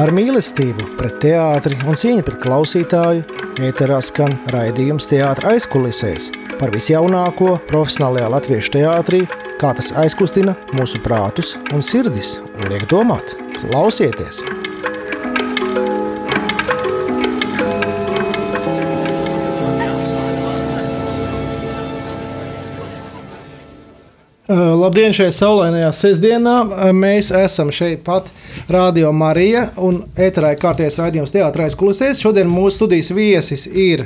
Ar mīlestību pret teātri un cieņu pret klausītāju ēterā skan raidījums teātris aizkulisēs par visjaunāko profesionālajā latviešu teātrī, kā tas aizkustina mūsu prātus un sirdis un liek domāt. Klausieties! Labdien, šajā saulainajā sestdienā. Mēs esam šeit pat Radio Marija un ēterā ir kārtējais raidījums teātrais kulisēs. Šodien mūsu studijas viesis ir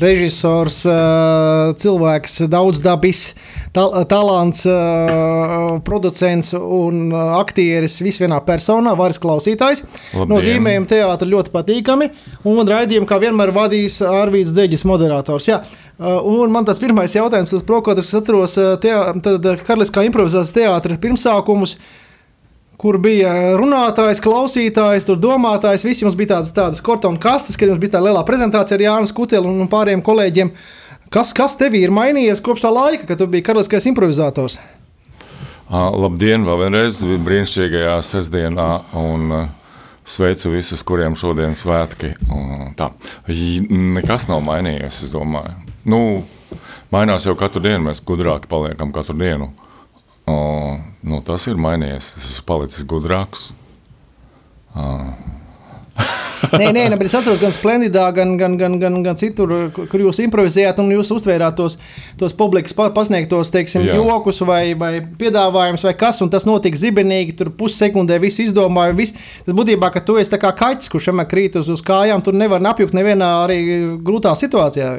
režisors, cilvēks, daudz dabis, tal talants, producents un aktieris visvienā personā, varas klausītājs. Labdien. Nozīmējumi teātri ļoti patīkami un raidījumu kā vienmēr vadīs Arvīts Deģis, moderators. Jā. Un man tas pirmais jautājums, tas prokotas, es atceros tad, Karaliskā improvizācijas teātra pirmsākumus, kur bija runātājs, klausītājs, tur domātājs. Visi mums bija tādas, tādas kortona kastes, kad mums bija tā lielā prezentācija ar Jānis Kutelu un pārējiem kolēģiem. Kas, kas tevī ir mainījies kopš tā laika, kad tu biji karaliskais improvizators? Labdien, vēl vienreiz brīnišķīgajā sestdienā. Un, Sveicu visus, kuriem šodien svētki. un tā. Nekas nav mainījies, es domāju. Nu, mainās jau katru dienu, mēs gudrāki paliekam katru dienu. O, nu, tas ir mainījies. Es esmu palicis gudrāks. Nē, nē, ne, bet es atceros, gan Splendidā, gan, gan, gan, gan, gan citur, kur jūs improvizējāt un jūs uztvērāt tos, tos publikas pa- pasniegtos teiksim, Jā. jokus vai, vai piedāvājumus, vai kas, un tas notika zibenīgi, tur pussekundē visu izdomāju. Viss. Tas būtībā, ka tu esi kā kaķis, kurš vienmēr krīt uz, uz kājām, tur nevar apjukt nevienā arī grūtā situācijā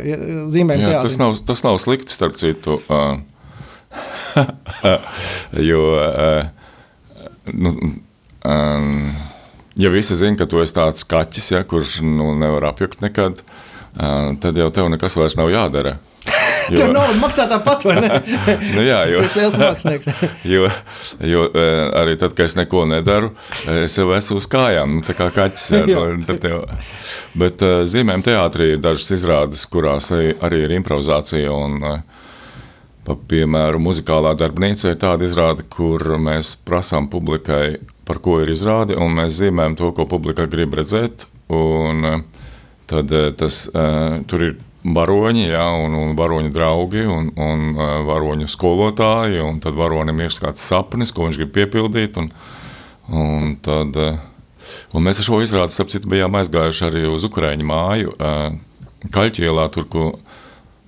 zīmēm. Jā, tas, nav, tas nav slikti, starp citu. ā. jo, ā, nu, um, ja visi zina, ka tu esi tāds kaķis, ja, kurš nu, nevar apjukt nekad, ā, tad jau tev nekas vairs nav jādara. Tur nauda maksā tāpat, vai ne? Nu, jā, jo, Tas ir liels mākslinieks. jo, jo arī tad, kad es neko nedaru, es jau esmu uz kājām, nu, tā kā kaķis. Jā. nu, jau. Bet zīmēm teātrī ir dažas izrādes, kurās arī arī ir improvizācija. Un, uh, Pa, piemēram, muzikālā darbnīca ir tāda izrāde, kur mēs prasām publikai, par ko ir izrāde, un mēs zīmējam to, ko publika grib redzēt. Un, eh, tad eh, tas, eh, tur ir varoņi, ja, un, un varoņu draugi, un, un varoņu skolotāji, un tad varonim ir kāds sapnis, ko viņš grib piepildīt. Un, un tad, un mēs ar šo izrādi, starp citu, bijām aizgājuši arī uz Ukraiņu māju, Kaļķielā, tur, kur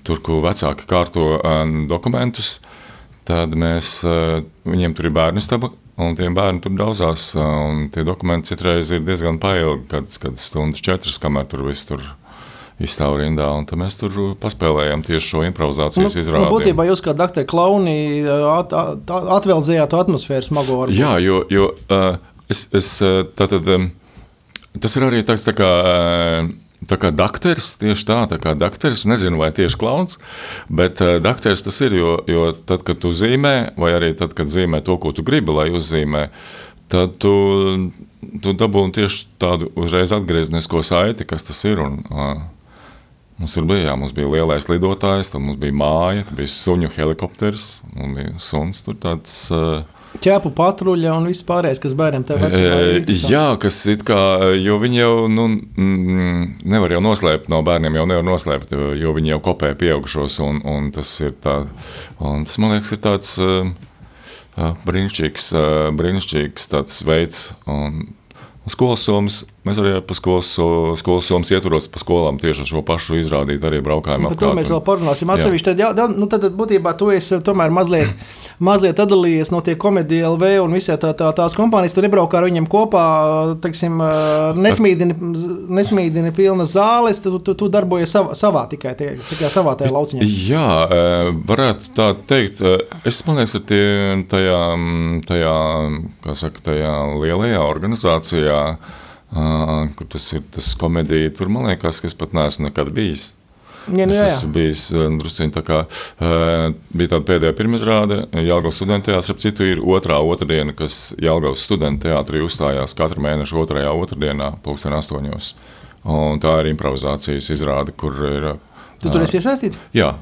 tur, kur vecāki kārto um, dokumentus, tad mēs, uh, viņiem tur ir bērnu staba, un tie bērni tur daudzās, uh, un tie dokumenti citreiz ir diezgan pailgi, kad, kad stundas četras, kamēr tur viss tur izstāv rindā, tad mēs tur paspēlējām tieši šo improvizācijas nu, izrādi. Nu, būtībā jūs kā doktori klauni at, at, atveldzējāt to atmosfēru smago. varbūt. Jā, jo, jo uh, es, es uh, tātad, um, tas ir arī tāds tā kā. Tā kā dakteris, tieši tā, tā kā dakteris, nezinu, vai tieši klauns, bet uh, dakteris tas ir, jo, jo tad, kad tu zīmē, vai arī tad, kad zīmē to, ko tu gribi, lai uzzīmē, tad tu, tu dabūni tieši tādu uzreiz atgrieznisko saiti, kas tas ir. Un, uh, mums tur bija, jā, mums bija lielais lidotājs, tad mums bija māja, tad bija suņu helikopters, un bija suns tur tāds. Uh, ķēpu patruļa un viss pārējais, kas bērniem te vecumā ir. Jā, kas it kā, jo viņi jau nu, nevar jau noslēpt no bērniem, jau nevar noslēpt, jo- viņi jau kopē pieaugušos, un, un tas ir tā, un tas, man liekas, ir tāds brīnišķīgs, brīnišķīgs tāds veids, un, un skolas somas, mēs arī pa skolas, skolas somas ietvaros pa skolām tieši ar šo pašu izrādīt, arī braukājām Par to mēs vēl un- parunāsim. Atsevišķi, tad, jā, nu, tad, būtībā tu esi tomēr mazliet, mazliet atdalījies no tie komēdija LV un visā tā, tā, tās kompānijas. Tu nebraukā ar viņiem kopā, teiksim, nesmīdini, nesmīdini pilnas zāles, tu, tu, tu darbojies savā, savā tikai, tie, tikai savā tajā lauciņā. Jā, varētu tā teikt. Es domāju, ka tie, tajā, tajā, kā saka, tajā lielajā organizācijā, ah, kur tas ir tas komēdija, tur man liekas, ka es pat neesmu nekad bijis. Jā, nu, Es jā, jā. esmu bijis eh, druskuļi tā kā eh, bija tāda pēdējā pirmizrāde. Jālgaus studentā teātrī, ap citu, ir otrā otrdiena, kas Jālgaus studentā teātrī uzstājās katru mēnešu otrajā otrdienā, pulksten astoņos. Un tā ir improvizācijas izrāde, kur ir. Eh, Tu tur esi iesaistīts? Jā,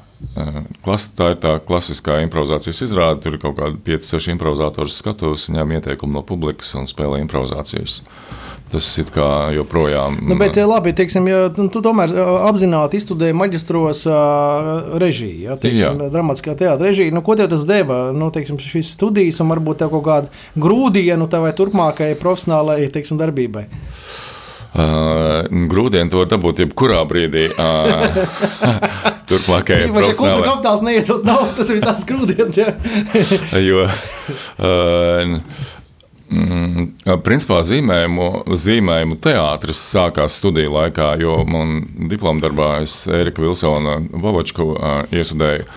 Klas, tā ir tā klasiskā improvizācijas izrāde. Tur ir kaut kādi 5-6 improvizatori skatos, ņem ieteikumu no publikas un spēlē improvizācijas. Tas ir kā joprojām. Nu, bet, labi, teiksim, ja nu, tu tomēr apzināti izstudēji maģistros režiju, ja, teiksim, dramatiskā teātra režiju. Nu, ko tev tas deva? Nu, teiksim, šīs studijas un varbūt tev kaut kādu grūdienu tavai turpmākajai profesionālajai teiksim, darbībai. Uh, grūdienu to dabūt jebkurā brīdī. Uh, turpmākajai ja profesionālajai. Ja kapitāls neiedod naudu, tad ir tāds grūdienis. Ja? jo, uh, mm, principā zīmējumu, zīmējumu teātris sākās studiju laikā, jo man diploma darbā es Erika Vilsona Vovočku uh, iesudēju.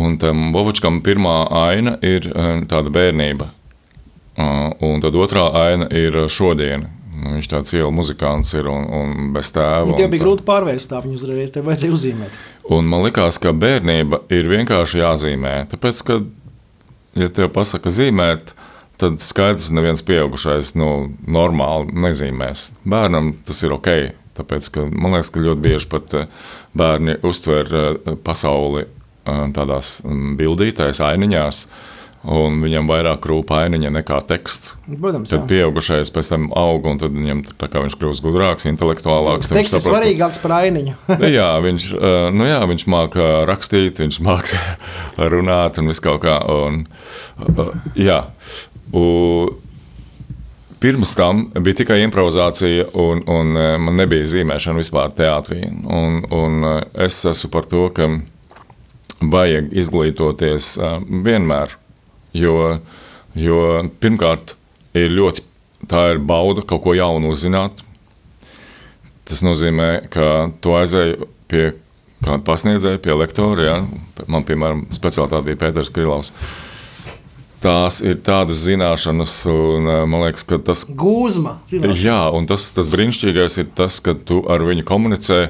Un tam Vovočkam pirmā aina ir uh, tāda bērnība. Uh, un tad otrā aina ir šodiena, viņš tāds ielu muzikants ir un, un bez tēva. Viņam bija tā. grūti pārvērst tā viņu uzreiz, tev vajadzēja uzzīmēt. Un man likās, ka bērnība ir vienkārši jāzīmē. Tāpēc, ka, ja tev pasaka zīmēt, tad skaidrs, ka neviens pieaugušais nu, normāli nezīmēs. Bērnam tas ir ok. Tāpēc, ka, man liekas, ka ļoti bieži pat eh, bērni uztver eh, pasauli eh, tādās mm, bildītēs, ainiņās un viņam vairāk rūp ainiņa nekā teksts. Protams, tad pieaugušais pēc tam aug, un tad viņam tā kā viņš kļūst gudrāks, intelektuālāks. Teksts ir svarīgāks par ainiņu. jā, viņš, nu jā, viņš māca rakstīt, viņš māca runāt un visu kaut kā. Un, jā, un, Pirms tam bija tikai improvizācija, un, un man nebija zīmēšana vispār teātrī. Un, un es esmu par to, ka vajag izglītoties vienmēr Jo, jo pirmkārt, ir ļoti tā ir bauda kaut ko jaunu uzzināt. Tas nozīmē, ka tu aizēji pie kāda pasniedzēja, pie lektora. Ja? Man, piemēram, speciālitāte bija Pēters Krilovs. Tās ir tādas zināšanas, un eh, man liekas, ka tas ir gūzma. Zināšana. Jā, un tas, tas brīnišķīgais ir tas, ka tu ar viņu komunicē,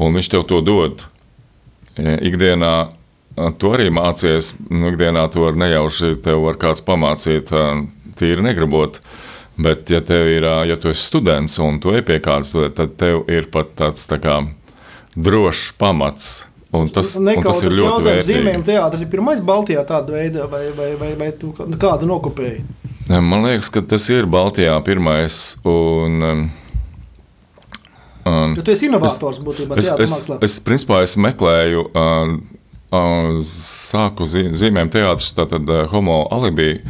un viņš tev to dod. Ikdienā Tu arī mācies, nu, ikdienā to var nejauši, tev var kāds pamācīt, tīri negribot. Bet, ja tev ir, ja tu esi students un tu ej pie kādas, tad tev ir pat tāds tā kā drošs pamats. Un tas, un tas ir ļoti vērtīgi. Zīmējuma teātris ir pirmais Baltijā tāda veida, vai, vai, vai, vai tu kādu nokopēji? Man liekas, ka tas ir Baltijā pirmais. Un, un, ja tu esi inovators būtībā es, es, es, es, principā, es meklēju uh, sāku zīmēm teātris, tātad Homo Alibi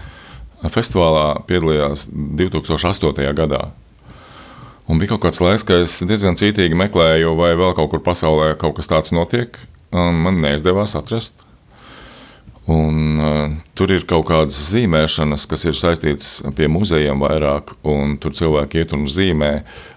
festivālā piedalījās 2008. gadā. Un bija kaut kāds laiks, kad es diezgan cītīgi meklēju, vai vēl kaut kur pasaulē kaut kas tāds notiek. Man neizdevās atrast. Un, uh, tur ir kaut kādas zīmēšanas, kas ir saistītas pie muzejiem vairāk, un tur cilvēki iet un zīmē.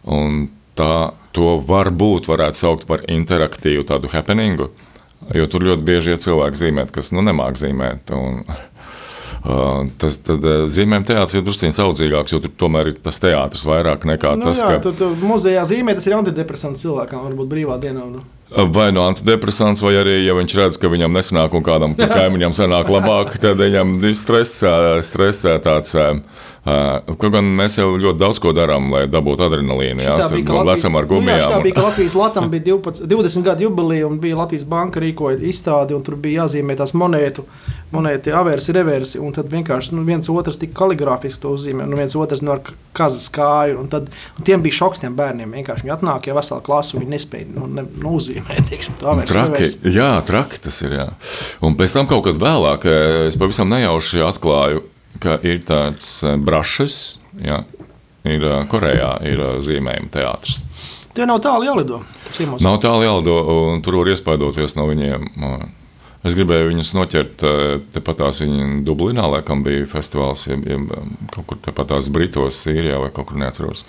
Un tā, to varbūt varētu saukt par interaktīvu tādu happeningu. Uh, Jo tur ļoti bieži ir cilvēki zīmēt, kas nu, nemāk zīmēt. Un, uh, tas tad, uh, zīmēm teātris ir drusku saudzīgāks, jo tur tomēr ir tas teātris vairāk nekā nu, tas, jā, ka. Tur, tur muzejā zīmē tas ir antidepresants cilvēkam, varbūt brīvā dienā. Nu. Vai no antidepresants, vai arī, ja viņš redz, ka viņam nesanāk un kādam kaimiņam sanāk labāk, tad viņam ir stresā, stresā tāds. Uh, Kaut gan mēs jau ļoti daudz ko darām, lai dabūtu adrenalīnu. Jā, tā bija Latvijas, ar gumijām. Nu, jā, tā bija, Latvijas Latvijas bija 12, 20 gadu jubileja un bija Latvijas banka rīkoja izstādi, un tur bija jāzīmē tās monētu, monēti, aversi, reversi, un tad vienkārši nu, viens otrs tik kaligrāfiski to uzzīmē, un viens otrs no ar kazas kāju, un tad un tiem bija šoks tiem bērniem. Vienkārši viņi atnāk, ja vesela klasa, viņi nespēja nu, ne, nu, uzzīmēt, teiksim, to aversi, traki, reversi. Jā, traki tas ir, jā. Un pēc tam kaut kad vēlāk es pavisam nejauši atklāju, ka ir tāds eh, brašs, ja, ir eh, Korejā, ir eh, zīmējuma teātris. Tie nav tālu jālido. Ciemos. Nav tālu jālido, un tur var iespaidoties no viņiem. Es gribēju viņus noķert tepat tās viņa Dublinā, laikam bija festivāls, ja, ja kaut kur tepat tās Britos, Sīrijā vai kaut kur neatceros.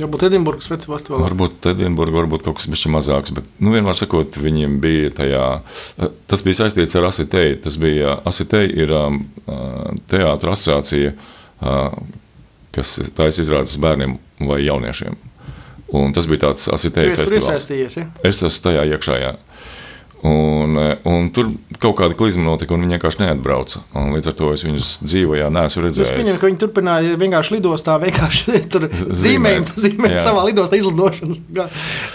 Varbūt Edinburgas festivālā. Varbūt Edinburgā, varbūt kaut kas bija mazāks. Bet, nu, vienmēr sakot, viņiem bija tajā. Tas bija saistīts ar Asiteju. Tas bija Asiteja, ir um, teātris asociācija, uh, kas taisa izrādes bērniem vai jauniešiem. Un tas bija tāds asiteja festivāls. Ja? Es esmu tajā iekšā. Jā. Un, eh, un tur kaut kāda klizma notika, un viņi vienkārši neatbrauca. Un līdz ar to es viņus dzīvojā neesmu Es redzējis. pieņemu, ka viņi turpināja vienkārši lidostā, vienkārši tur zīmēt, zīmēt savā lidostā izlidošanas.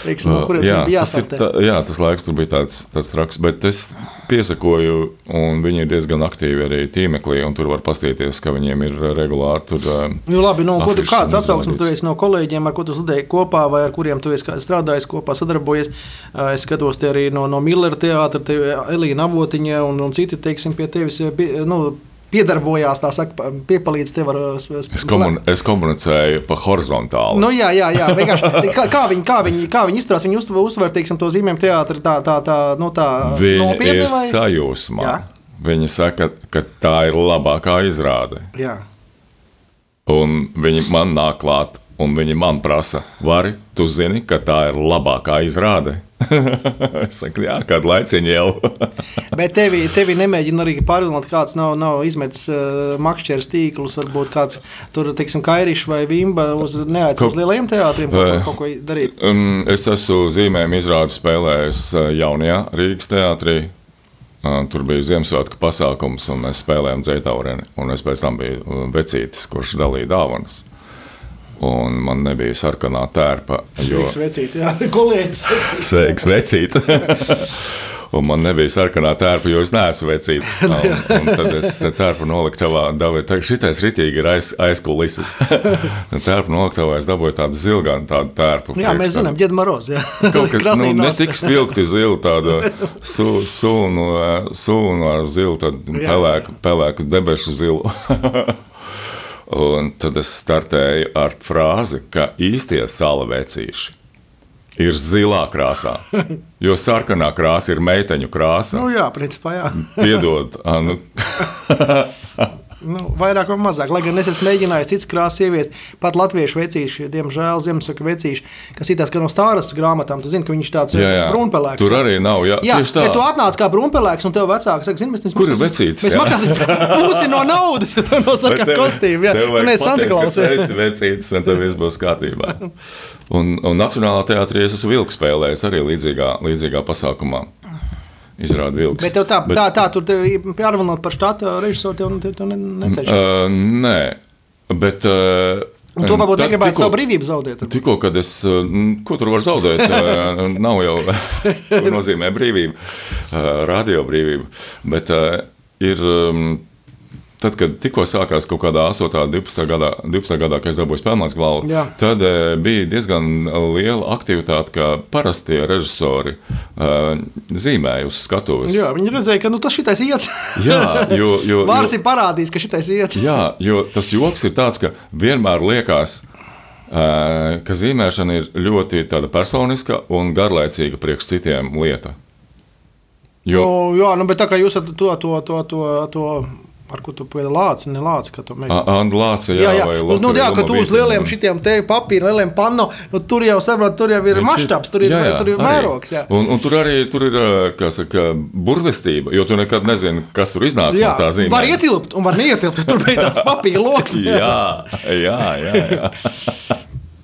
Teiksim, no kurienes jā, bija tā, jā, tas laiks tur bija tāds, tāds traks, bet es piesakoju, un viņi ir diezgan aktīvi arī tīmeklī, un tur var paskatīties, ka viņiem ir regulāri tur. eh, Nu, labi, nu, ko tu, kāds atsauksmes tu uzrādīts. esi no kolēģiem, ar ko tu studēji kopā, vai ar kuriem tu esi strādājis kopā, sadarbojies? Ā, Es skatos te arī no, no Millera teātra, te Elīna Avotiņa un, un citi, teiksim, pie tevis pie, nu, piedarbojās, tā saka, pa- piepalīdz tev ar Es, komun, es komunicēju pa horizontāli. Nu, jā, jā, jā vienkārši. Kā, kā viņi, kā viņi, kā viņi izturās? Viņi uztver teiksim, to zīmēm teātri tā, tā, tā, nu, tā Viņi nopietni. ir vai? sajūsmā. Jā. Viņi saka, ka tā ir labākā izrāde. Jā. Un viņi man nāk klāt, un viņi man prasa, vari, tu zini, ka tā ir labākā izrāde. es saku, jā, kādu laiciņu jau. Bet tevi, tevi nemēģina arī pārvilkt, kāds nav, nav izmetis uh, makšķeres tīklus, varbūt kāds tur, teiksim, kairišs vai vimba uz neaicināts Kaut- uz lielajiem teātriem kaut, ko- kaut ko darīt. Un es esmu zīmējumu izrādi spēlējis eh, jaunajā Rīgas teātrī. Uh, Tur bija Ziemassvētku pasākums, un mēs spēlējām dzētaureni. Un es pēc tam biju uh, vecītis, kurš dalīja dāvanas. Un man nebija sarkanā tērpa. Jo... Sveiks, vecīt, jā, kolēģis. Sveiks, vecīt! Un man nebija sarkanā tērpa, jo es neesmu vecītis. Un, un tad es tērpu noliktavā dabūju, tā šitais ritīgi ir aiz, aizkulises. tērpu noliktavā es dabūju tādu zilganu tādu tērpu. Jā, mēs priekš zinām, ģēda Maroz, jā. Kaut kas nu, ne tik spilgti zila, tāda su, sunu, eh, sunu ar zilu, Jā. pelēku, pelēku debešu zilu. Un tad es startēju ar frāzi, ka īstie sala vecīši ir zilā krāsā. Jo sarkanā krāsa ir meiteņu krāsa. Nu, jā, principā, jā. Piedod, ā, nu, vairāk vai mazāk, lai gan es esmu mēģinājis citas krāsas ieviest, pat latviešu vecīši, diemžēl Ziemassvētku vecīši, kas ir tās, ka no stāras grāmatām, tu zini, ka viņš tāds jā, jā. brūnpelēks. Tur arī nav. Jā, Jā, tieši tā. ja tu atnāc kā brūnpelēks un tev vecāks saka, zini, mēs, mēs Kur ir vecītis, Mēs maksāsim pusi no naudas, ja tev nav sarkana kostīma. Jā, tu neesi Santa Claus. Tas ir vecītis, un tev viss būs kārtībā. Un, un Nacionālā teātrī es esmu vilku spēlējis arī līdzīgā, līdzīgā pasākumā. Izrāda vilks. Bet tev tā, tā, tā tur pārvalnot par štata režisoru, tev, tev, tev ne- necenšas. Uh, nē, bet. Uh, Un to varbūt negribētu tikko- savu brīvību zaudēt. Tikko, kad es, uh, ko tur var zaudēt, uh, nav jau ko nozīmē brīvība, uh, radio brīvība. Bet ir, um, tad, kad tikko sākās kaut kādā 8. un 12. gadā, 12. gadā kad es dabūju spēlētas galvu, Jā. tad uh, bija diezgan liela aktivitāte, ka parastie režisori uh, zīmēja uz skatuves. Jā, viņi redzēja, ka nu, tas šitais iet. Jā, jo, jo, Vārs jo, ir parādījis, ka šitais iet. Jā, jo tas joks ir tāds, ka vienmēr liekas, ā, ka zīmēšana ir ļoti personiska un garlaicīga priekš citiem lieta. Jo, Nu, jā, nu, bet tā kā jūs ar to, to, to, to, to ar ko tu piedāvā lāci, ne lāci, kā to mēģināt. Anna Lāca, jā, Jā, jā. Nu, nu, jā, ka tu uz lieliem šitiem te papīra, lieliem panno, nu, tur jau saprot, tur jau ir Viņš maštabs, tur ir, jā, jā, tur ir mērogs. Jā. Un, un tur arī tur ir kā saka, burvestība, jo tu nekad nezini, kas tur iznāks Jā, no tā zīmē. var ietilpt un var neietilpt. Tur tāds papīra lokus. Jā, jā, jā. jā.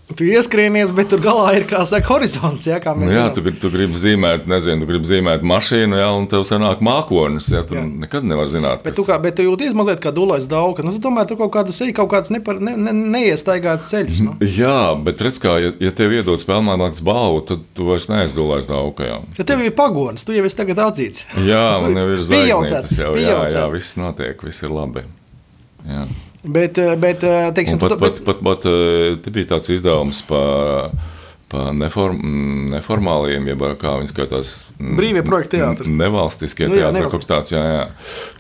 Tu ieskrienies, bet tur galā ir, kā saka, horizonts. Jā, Nu, jā, tu, tu gribi zīmēt, nezinu, tu gribi zīmēt mašīnu, jā, un tev sanāk mākonis. Jā, tu Jā. nekad nevar zināt, Bet tu, kā, bet tu jūties mazliet kā dūlais daudz. Nu, tu tomēr tur kaut kādas ej, kaut kādas nepar, ne, ne, neiestaigātas ceļus. Nu. Jā, bet redz, kā, ja, ja tev iedod spēlētājas balvu, tad tu vairs neaizdolēs daudz. Jā, Ja tev ir pagonis, tu jau esi tagad atzīts. jā man jau ir zvaigznītes jau. Jā, jā, viss notiek, viss ir labi. Jā. Bet, eh, bet eh, teiksim, pat, tu, pat, pat, pat eh, te bija tāds izdevums par pa neform, neformāliem, jeb kā viņi skatās. mm, Brīvie projekti teātri. Nevalstiskie Nu teātri, kaut kas tāds, jā, jā.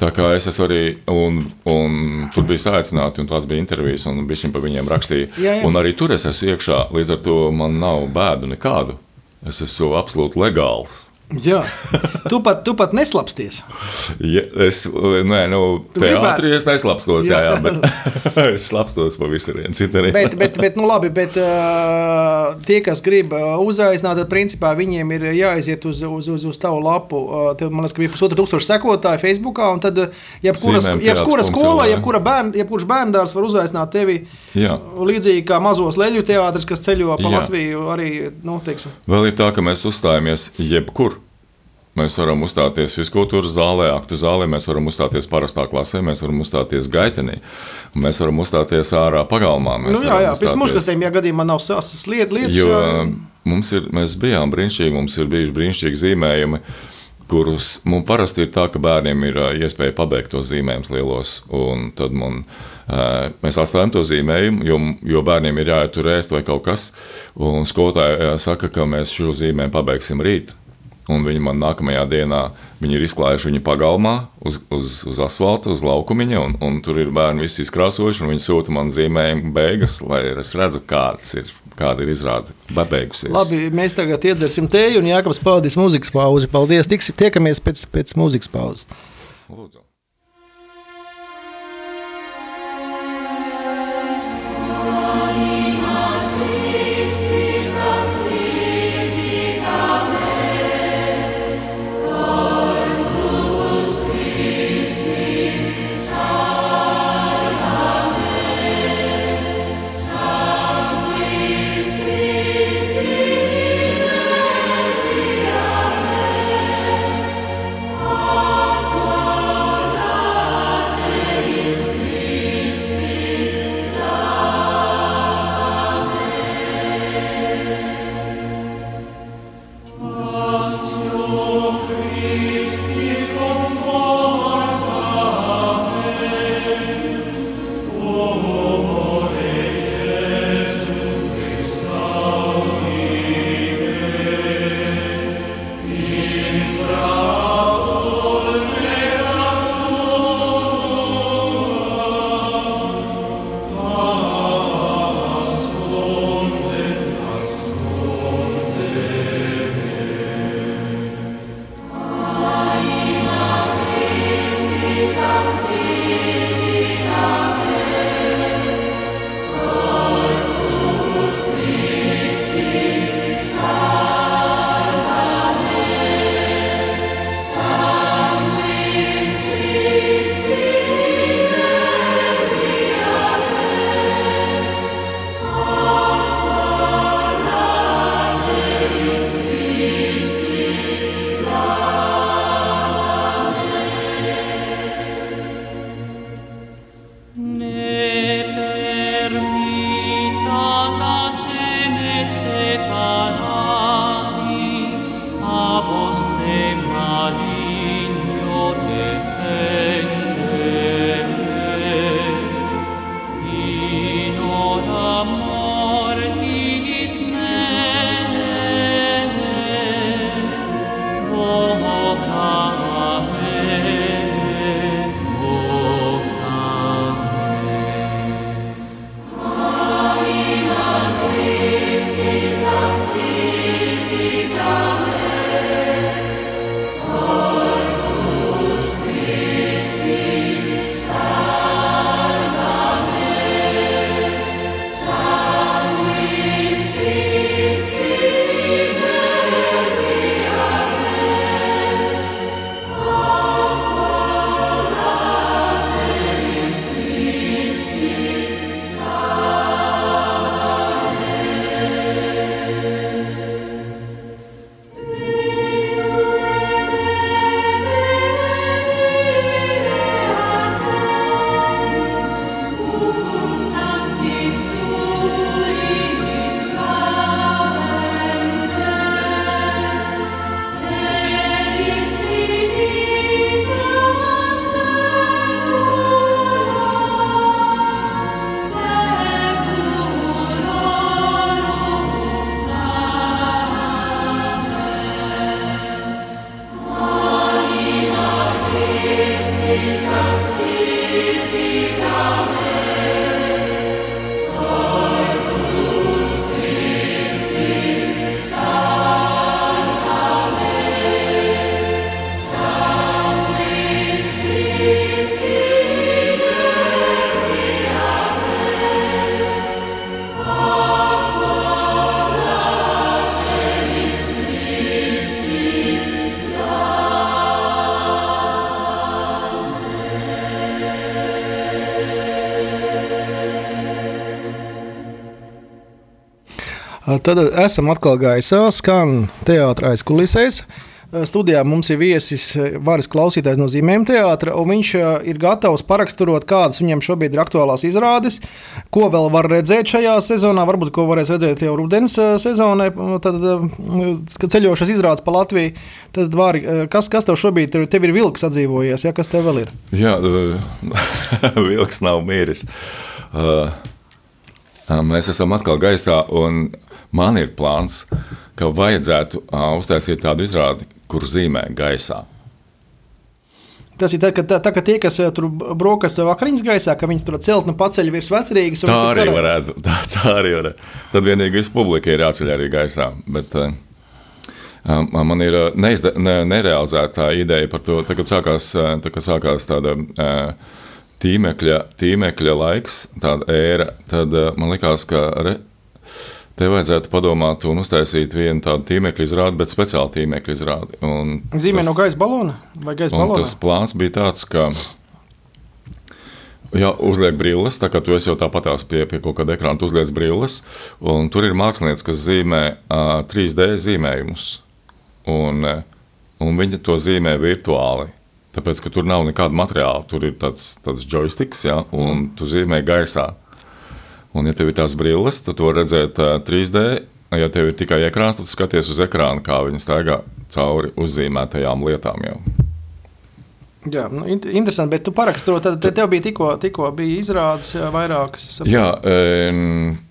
Tā kā es esmu arī, un, un tur bija saicināti, un tās bija intervijas, un viņš par viņiem rakstīja. Jā, jā. Un arī tur es esmu iekšā, līdz ar to man nav bēdu nekādu. Es esmu absolūti legāls. Jā, tu pat, tu pat neslapsties. Ja, es, nē, nu, teātrī es neslapstos, jā, Jā. bet es slapstos pa visurienu citur. Bet, bet, bet nu, labi, bet uh, tie, kas grib uzaicināt, tad principā viņiem ir jāaiziet uz, uz, uz, uz tavu lapu. Uh, tev, man liekas, ka bija pusotra tūkstoša sekotāju Facebookā, un tad jebkura, Zīmēm jebkura skola, jebkura bērn, jebkurš bērndārs var uzaicināt tevi. Jā. Līdzīgi kā mazos leļu teātris, kas ceļo pa Jā. Latviju, arī, nu, teiksim. Vēl ir tā, ka mēs uzstājamies jebkur. Mēs varam uzstāties fiziskultūras zālē, aktu zālē, mēs varam uzstāties parastā klasē, mēs varam uzstāties gaitenī, mēs varam uzstāties ārā pagalmā. Nu, jā, jā, pēc muškastiem, ja gadījumā nav sasas lietas. Jo jā. mums ir, mēs bijām brīnišķīgi, mums ir bijuši brīnišķīgi zīmējumi kurus mums parasti ir tā, ka bērniem ir iespēja pabeigt tos zīmējumus lielos. Tad man, mēs atstājam to zīmējumu, jo, jo bērniem ir jāietur ēst vai kaut kas. Un skolotāji saka, ka mēs šo zīmējumu pabeigsim rīt. Un viņi man nākamajā dienā ir izklājuši viņu pagalmā, uz, uz, uz asfalta, uz laukumiņa, un, un tur ir bērni visi izkrāsojuši. Viņi sūta man zīmējumu beigas, lai es redzu, kāds ir, kāda ir izrāde beigusies. Labi, mēs tagad iedzersim teju, un Jākams pavadīs mūzikas pauzi. Paldies! Tiksim, tiekamies pēc, pēc mūzikas pauzes. Lūdzu! Tad esam atkal gaisā, skan teātris aizkulisēs. Studijā mums ir viesis Vāris Klausītājs no Zīmēm teātra, un viņš ir gatavs paraksturot, kādas viņam šobrīd ir aktuālās izrādes, ko vēl var redzēt šajā sezonā, varbūt ko varēs redzēt jau rudens sezonai, tad, kad ceļošas izrādes pa Latviju. Tad, Vāri, kas, kas tev šobrīd ir? Tev ir vilks atdzīvojies, ja kas tev vēl ir? Jā, vilks nav miris. Uh, mēs esam atkal gaisā, un man ir plāns, ka vajadzētu uztaisīt tādu izrādi, kur zīmē gaisā. Tas ir tā, ka, tā, tā, ka tie, kas tur brokas vakariņas gaisā, ka viņas tur celtni paceļ virs vecrīgas. Tā arī varētu. Tā, tā arī varētu. Tad vienīgi viss publika ir jāceļ arī gaisā. Bet, uh, Man ir neizde, ne, nerealizēta ideja par to, tā, kad sākās, tā, kad sākās tāda tīmekļa, tīmekļa laiks, tāda ēra. Tad man likās, ka re, Te vajadzētu padomāt un uztaisīt vienu tādu tīmekļa izrādi, bet speciālu tīmekļa izrādi. Zīmē no gaisa balona vai gaisa balona? Tas plāns bija tāds, ka. Jā, uzliek brilles, tā kā tu jau tāpatās pie, pie kaut kāda ekrāna, uzliec brilles, un tur ir mākslinieks, kas zīmē uh, 3D zīmējumus, un, un viņi to zīmē virtuāli. Tāpēc, ka tur nav nekāda materiāla, tur ir tāds, tāds joysticks, ja, un tu zīmē gaisā. Un, ja tev ir tās brilles, tad to redzēt uh, 3D. Ja tev ir tikai ekrāns, tad skaties uz ekrāna, kā viņi staigā cauri uzzīmētajām lietām. Jau. Jā, nu, interesanti, bet tu paraksturo, tad te tev bija tikko, tikko bija izrādes vairākas. Jā,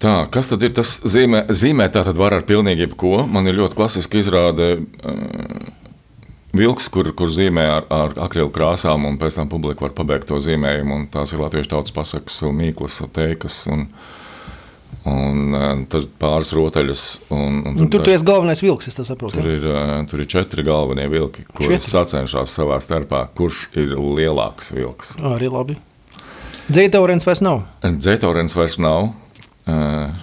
tā, kas tad ir tas zīmē? Zīmē tā tad var ar pilnīgi jebko. Man ir ļoti klasiska izrāde. Vilks, kur, kur zīmē ar, ar akrilu krāsām, un pēc tam publika var pabeigt to zīmējumu. Tās ir latviešu tautas pasakas, mīklas, teikas. Un, un tad pāris rotaļas. Un, un tur tur tu esi galvenais vilks, es saprotu. Tur ir, tur ir četri galvenie vilki, kuriem sacenšas savā starpā, kurš ir lielāks vilks. Arī labi. Dzētaurens vairs nav. Dzētaurens vairs nav. Uh,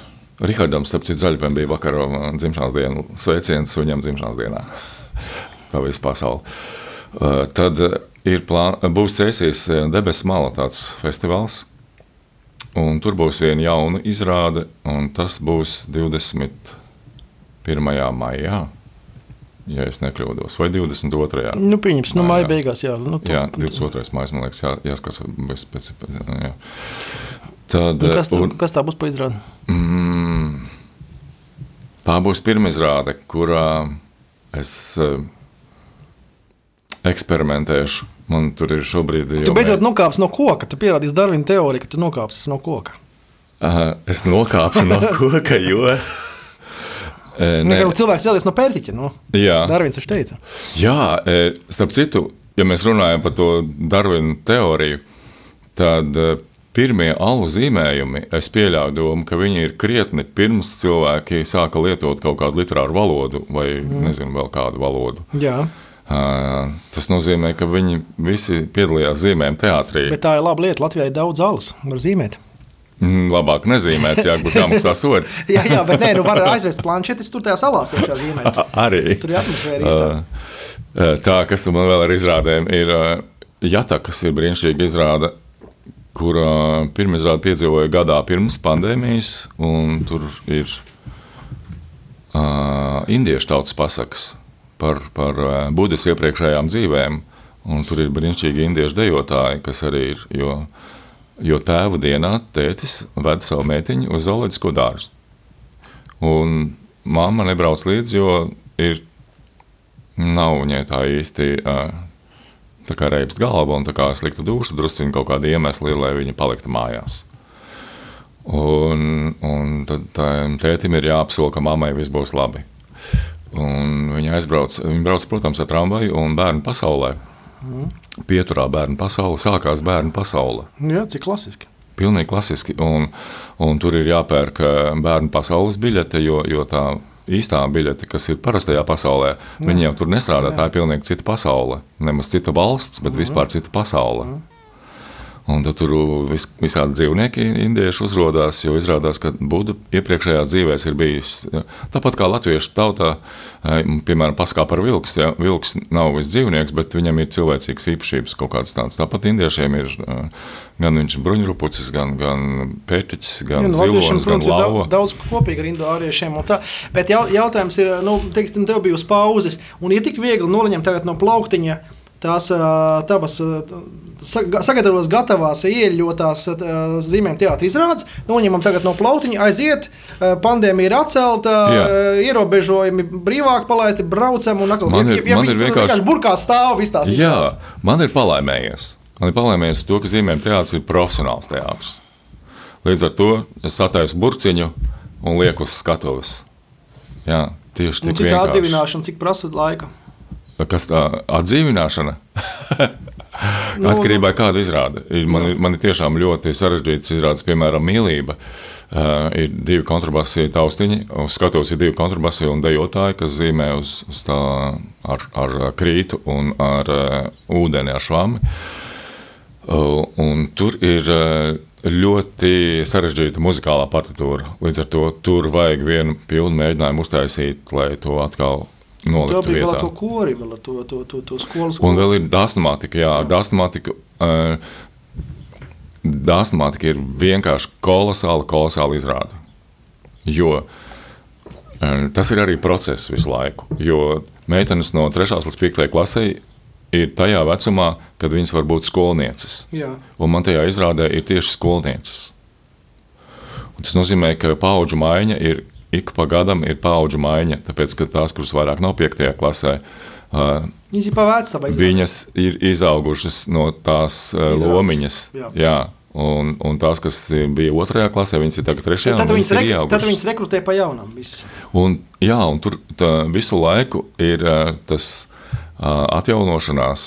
Rihardam, starp citu, zaļpēm bija vakar dzimšanas diena, sveiciens viņam dzimšanas dienā pa visu pasauli. Uh, tad ir plān, būs cēsies debesu mala tāds festivāls, un tur būs viena jauna izrāde, un tas būs 21. maijā. Ja es nekļūdos, vai 22. Nu, pieņems, nu, māja beigās, jā. Nu, to, jā, 22. mājas, man liekas, jā, jāskatās bez pēc, jā. Tad, nu, kas, tā, un, kas tā būs pa izrādi? Mm, tā būs pirmā izrāde, kurā es uh, eksperimentēšu. Man tur ir šobrīd. Tu beidzot nokāpsi no koka. Tu pierādīsi Darvina teoriju, ka tu nokāpsi no koka. Uh, es nokāpu no koka, jo. Nē, cilvēks cēlies no pērtiķa. No? Nu. Jā, Darvins viņš teica. Jā, starp citu, ja mēs runājam par to Darvina teoriju, tad pirmie alu zīmējumi, es pieļauju domu, ka viņi ir krietni pirms cilvēki sāka lietot kaut kādu literāru valodu vai mm. nezinu, vēl kādu valodu. Jā. Tas nozīmē, ka viņi visi piedalījās zīmējuma teātrī. Bet tā ir laba lieta. Latvijā ir daudz zāles, var zīmēt. Mm, labāk nezīmēt, ja būs jāmaksā sots. jā, jā, bet nē, nu var aizvest planšetes, tur tajā salās iekšā zīmēt. Arī. Tur ir atmosfēra īstā. Tā, kas man vēl ar izrādēm ir Jata, kas ir brīnišķīga izrāde, kur pirmā izrāde piedzīvoja gadā pirms pandēmijas, un tur ir uh, indiešu tautas pasakas par, par eh, Budas iepriekšējām dzīvēm. Un tur ir brīnišķīgi indiešu dejotāji, kas arī ir. Jo, jo tēva dienā tētis veda savu meitiņu uz zooloģisko dārzu. Un mamma nebrauc līdzi, jo ir, nav viņai tā īsti eh, tā kā reibst galva un tā kā slikta duša, drusciņi kaut kādi iemesli, lai viņa paliktu mājās. Un, un tad tētim ir jāapsola, ka mammai viss būs labi. Un viņa aizbrauc, viņa brauc, protams, ar tramvaju un bērnu pasaulē. Mm. Pieturā bērnu pasaule, sākās bērnu pasaule. Jā, cik klasiski. Pilnīgi klasiski. Un, un tur ir jāpērk eh, bērnu pasaules biļete, jo, jo tā īstā biļete, kas ir parastajā pasaulē, Jā. viņi jau tur nestrādā. Jā. Tā ir pilnīgi cita pasaule. Nemaz cita valsts, bet mm. vispār cita pasaule. Mm. Un tur vis, visādi dzīvnieki indieši uzrādās, jo izrādās, ka Buda iepriekšējās dzīvēs ir bijis tāpat kā latviešu tautā, piemēram, paskā par vilks. Ja? Vilks nav viss dzīvnieks, bet viņam ir cilvēcīgas īpašības kaut kādas tādas. Tāpat indiešiem ir gan viņš bruņurupucis, gan, gan pētiķis, gan ja, zilonis, gan lauva. Daudz, daudz kopīgi ar indoāriešiem un tā. Bet jautājums ir, nu, teiksim, tev bija uz pauzes un ir tik viegli noleņemt tagad no plauktiņa tās tavas sagatavotas gatavās ieļotās zīmēm teātris izrādes, noņemam tagad no plautiņa, aiziet, pandēmija ir atcelta, Jā. ierobežojumi brīvāk palaisti, braucam un atkal man ir, ja, ja man ir vienkārši, vienkārši burkā stāv viss tās izrādes. Jā, man ir palaimējies. Man ir palaimējies ar to, ka zīmēm teātris ir profesionāls teātris. Līdz ar to es sataisu burciņu un lieku uz skatuves. Jā, tieši tā. Cik tā atdzīvināšana, cik prasa laika? Kas tā atdzīvināšana? Nu, Atkarībā no kāda izrāda. Man, ir, man ir tiešām ļoti sarežģīts izrādes, piemēram, mīlība. Uh, ir divi kontrabasi taustiņi, uz skatuves ir divi kontrabasi un dejotāji, kas zīmē uz, uz tā ar, ar krītu un ar uh, ūdeni, ar švami. Uh, un tur ir uh, ļoti sarežģīta muzikālā partitūra. Līdz ar to tur vajag vienu pilnu mēģinājumu uztaisīt, lai to atkal nolikt vietā. Tā bija to kori, vēl to, to, to, to skolas kori. Un vēl ir dāstamātika, jā, jā. dāstamātika. Uh, Dāstamātika ir vienkārši kolosāla, kolosāla izrāde. Jo uh, tas ir arī process visu laiku. Jo meitenes no 3. līdz 5. klasē ir tajā vecumā, kad viņas var būt skolnieces. Jā. Un man tajā izrādē ir tieši skolnieces. Un tas nozīmē, ka paudžu maiņa ir ik pa gadam ir paudžu maiņa, tāpēc ka tās, kuras vairāk nav piektajā klasē, uh, viņas ir viņas izaugušas no tās uh, lomiņas. Jā. Jā. Un, un tās, kas bija otrajā klasē, viņas ir tagad trešajā. Tad, tad, viņas, rek tad viņas rekrutē pa jaunam. Visu. Un, jā, un tur visu laiku ir tas atjaunošanās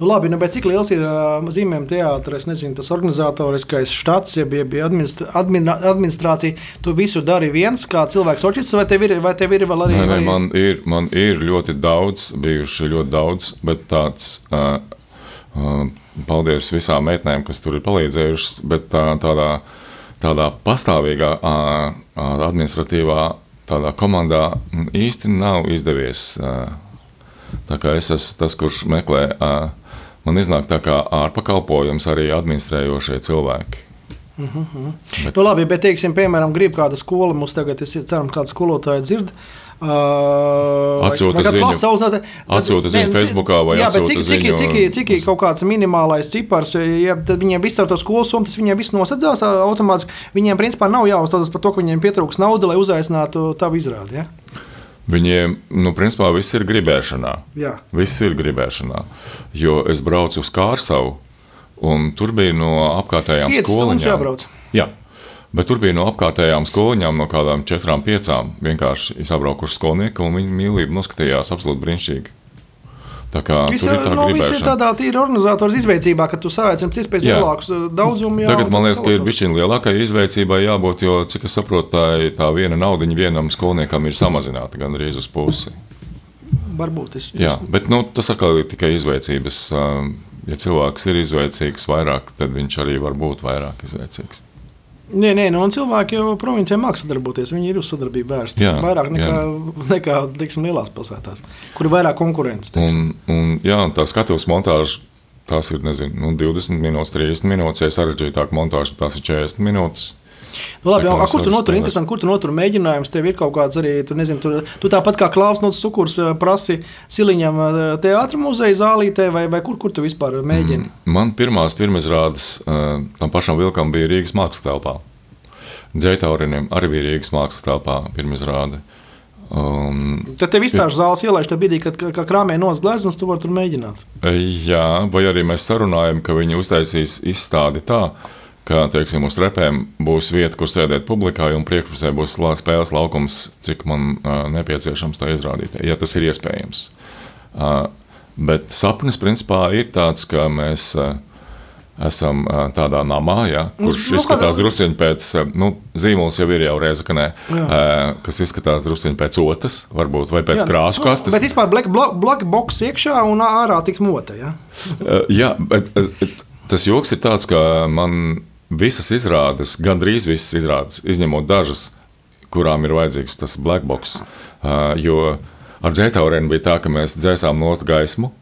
Nu, labi, nu, cik liels ir uh, zīmējuma teātris, nezinu, tas organizatoriskais štats, ja bija administra, administra, administrācija. Tu visu dari viens, kā cilvēks orķestris, vai tev ir, vai tev ir vēl arī? Nē, nē, man, ir, man ir ļoti daudz, bijuši ļoti daudz, bet tāds. Uh, uh, paldies visām meitenēm, kas tur ir palīdzējušas, bet tā, tādā, tādā pastāvīgā uh, administratīvā tādā komandā īsti nav izdevies. Uh, Tā kā es esmu tas, kurš meklē, man iznāk tā kā ārpakalpojums arī administrējošie cilvēki. Uh -huh. bet, nu, labi, bet, teiksim, piemēram, grib kāda skola, mums tagad ir cerams, kāda skolotāja dzird. Uh, atsūta ziņu, atsūta ziņu ne, Facebookā vai jā, cik, cik, ziņu, cik, cik, cik kaut kāds minimālais cipars, ja viņiem viss ar to skolu summu, tas viņiem viss nosadzās automātiski. Viņiem principā nav jāuzstādas par to, ka viņiem pietrūks nauda, lai uzaicinātu tavu izrādi. Ja? Viņiem, nu, principā, viss ir gribēšanā. Jā. Viss ir gribēšanā. Jo es braucu uz Kārsavu, un tur bija no apkārtējām skolām. Jā, bet tur bija no apkārtējām skolām, no kādām četrām, piecām. Vienkārši izbraukuši skolnieki, un viņu mīlība noskatījās absolūti brīnišķīgi. Tā kā Visa, tur ir tā no, nu, ir tādā tīra organizatora izveicībā, ka tu sāc ar iespējas lielākus uh, daudzumus. Tagad man liekas, ka ir bijis lielākai izveicībai jābūt, jo, cik es saprotu, tā, tā viena naudiņa vienam skolniekam ir samazināta gandrīz uz pusi. Varbūt es. Jā, bet nu, tas atkal ir tikai izveicības. Um, ja cilvēks ir izveicīgs vairāk, tad viņš arī var būt vairāk izveicīgs. Nē, nē, nu, cilvēki jau provincijā mākslā sadarboties. Viņi ir uz sadarbību vērsti. Jā, vairāk nekā, jā. nekā teiksim, lielās pilsētās, kur ir vairāk konkurences. Un, un, jā, tā skatuves montāža. Tās ir nezinu, nu, 20 minūtes, 30 minūtes, ja sarežģītāk montāža, tās ir 40 minūtes. Nu, labi, jau, a, kur tu notur interesanti, kur tu notur mēģinājums? Tev ir kaut kāds arī, tu nezini, tu, tu tāpat kā Klaus no Cukurs eh, prasi Siliņam eh, teātra muzeja zālītē, vai, vai kur, kur tu vispār mēģini? Mm, man pirmās pirmizrādes uh, tam pašam Vilkam bija Rīgas mākslas telpā. Dzētaurinim arī bija Rīgas mākslas telpā pirmizrāde. Um, tad tev izstāžu zāles ielaiž tajā brīdī, kad kā krāmē nosgleznas, tu vari tur mēģināt. Jā, vai arī mēs sarunājam, ka viņi uztaisīs izstādi tā, uh, ka teiksim, uz trepēm būs vieta, kur sēdēt publikā, un priekšpusē būs spēles laukums, cik man uh, nepieciešams tā izrādīt, ja tas ir iespējams. Uh, bet sapnis principā ir tāds, ka mēs uh, esam uh, tādā namā, ja, kurš nu, izskatās druskuļi pēc, nu, zīmols jau ir jau reizeknē, uh, kas izskatās druskuļi pēc otras, varbūt, vai pēc jā. krāsu kastes. Bet vispār black, black box iekšā un ārā tik mote. Ja? uh, jā, bet. bet tas joks ir tāds, ka man visas izrādes, gandrīz visas izrādes, izņemot dažas, kurām ir vajadzīgs tas black box. Jo ar dzētauriem bija tā, ka mēs dzēsām nost gaismu,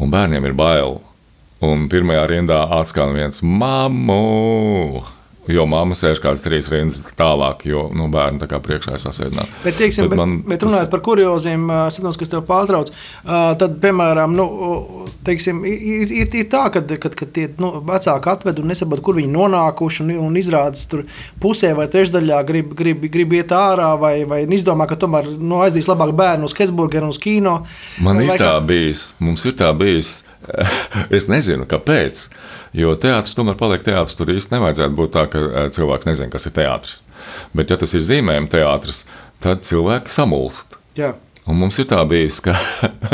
un bērniem ir bail. Un pirmajā rindā atskan viens mamu. Jo mamma sēž kādas trīs rindas tālāk, jo nu, bērni tā kā priekšā ir sasēdināti. Bet, teiksim, bet, bet, bet runājot tas... par kurioziem, sanos, kas tev pārtrauc, tad, piemēram, nu, teiksim, ir, ir, ir tā, ka kad, kad tie nu, vecāki atved un nesaprot, kur viņi nonākuši un, un izrādas tur pusē vai trešdaļā grib, grib, grib iet ārā vai, vai izdomā, ka tomēr nu, aizdīs labāk bērnu uz Hesburgeru un uz kino. Man ir tā kā... bijis, mums ir tā bijis, es nezinu, kāpēc. Jo teātris tomēr paliek teātris. Tur īsti nevajadzētu būt tā, ka eh, cilvēks nezina, kas ir teātris. Bet, ja tas ir zīmējuma teātris, tad cilvēki samulst. Jā. Un mums ir tā bijis, ka.